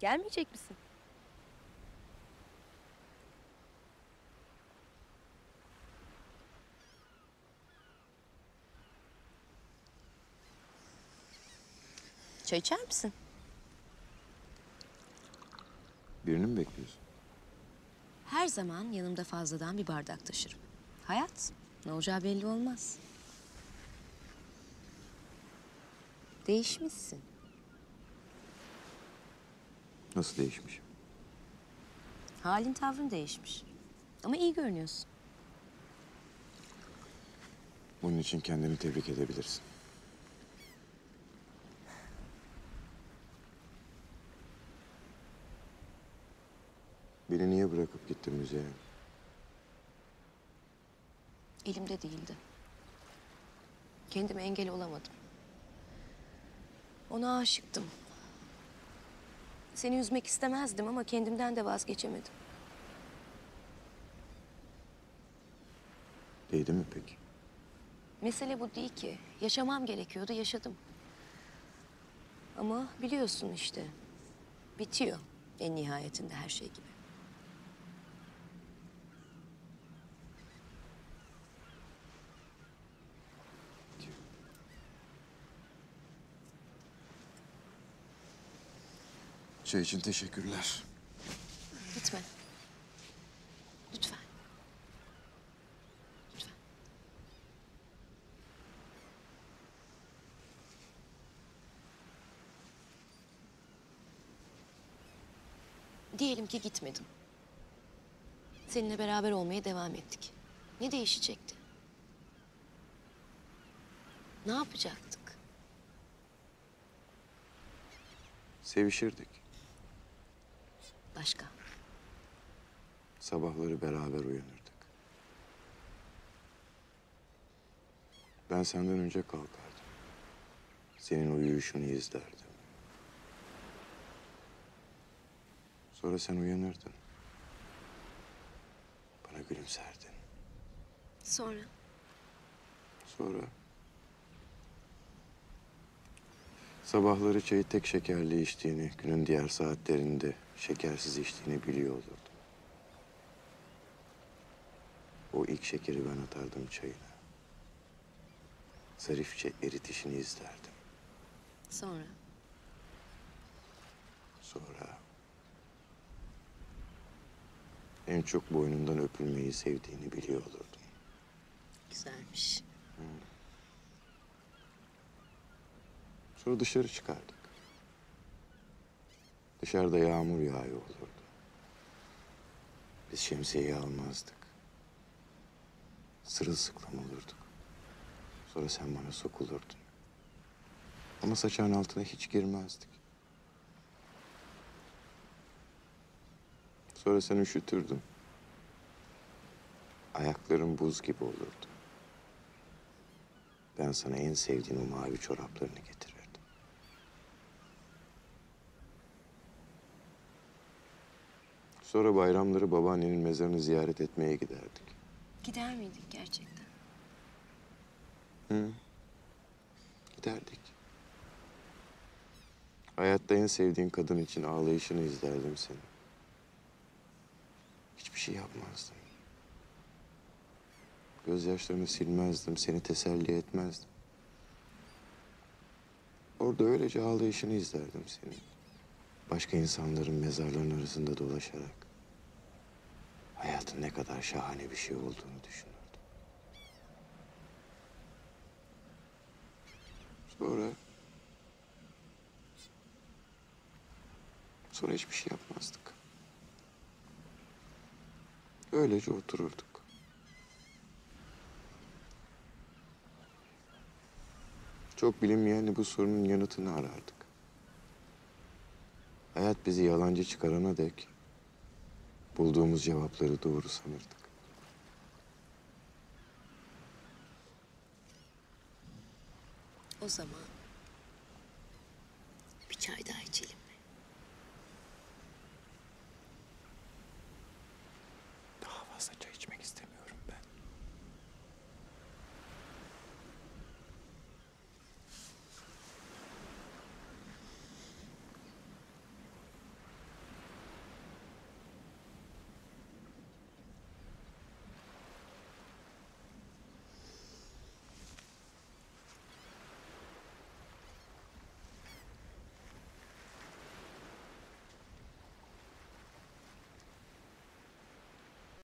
Gelmeyecek misin? Çay içer misin? Birini mi bekliyorsun? Her zaman yanımda fazladan bir bardak taşırım. Hayat, ne olacağı belli olmaz. Değişmişsin. Nasıl değişmiş? Halin tavrın değişmiş. Ama iyi görünüyorsun. Bunun için kendini tebrik edebilirsin. Beni niye bırakıp gittin müzeye? Elimde değildi. Kendime engel olamadım. Ona aşıktım. Seni üzmek istemezdim ama kendimden de vazgeçemedim. Değdi mi peki? Mesele bu değil ki. Yaşamam gerekiyordu, yaşadım. Ama biliyorsun işte. Bitiyor en nihayetinde her şey gibi. Çay için teşekkürler. Gitme. Lütfen. Lütfen. Diyelim ki gitmedim. Seninle beraber olmaya devam ettik. Ne değişecekti? Ne yapacaktık? Sevişirdik. Başka? Sabahları beraber uyanırdık. Ben senden önce kalkardım. Senin uyuyuşunu izlerdim. Sonra sen uyanırdın. Bana gülümserdin. Sonra? Sonra... Sabahları çayı tek şekerli içtiğini, günün diğer saatlerinde şekersiz içtiğini biliyor olurdum. O ilk şekeri ben atardım çayına. Zarifçe eritişini izlerdim. Sonra? Sonra... En çok boynundan öpülmeyi sevdiğini biliyor olurdum. Güzelmiş. Sonra dışarı çıkardık. Dışarıda yağmur yağıyor olurdu. Biz şemsiyeyi almazdık. Sırılsıklam olurduk. Sonra sen bana sokulurdun. Ama saçağın altına hiç girmezdik. Sonra sen üşütürdün. Ayakların buz gibi olurdu. Ben sana en sevdiğin o mavi çoraplarını getirirdim. Sonra bayramları babaannenin mezarını ziyaret etmeye giderdik. Gider miydik gerçekten? Hı. Giderdik. Hayatta en sevdiğin kadın için ağlayışını izlerdim seni. Hiçbir şey yapmazdım. Gözyaşlarını silmezdim, seni teselli etmezdim. Orada öylece ağlayışını izlerdim senin. Başka insanların mezarlarının arasında dolaşarak. Hayatın ne kadar şahane bir şey olduğunu düşünürdüm. Sonra... Sonra hiçbir şey yapmazdık. Öylece otururduk. Çok bilinmeyen bu sorunun yanıtını arardık. Hayat bizi yalancı çıkarana dek bulduğumuz cevapları doğru sanırdık. O zaman bir çay daha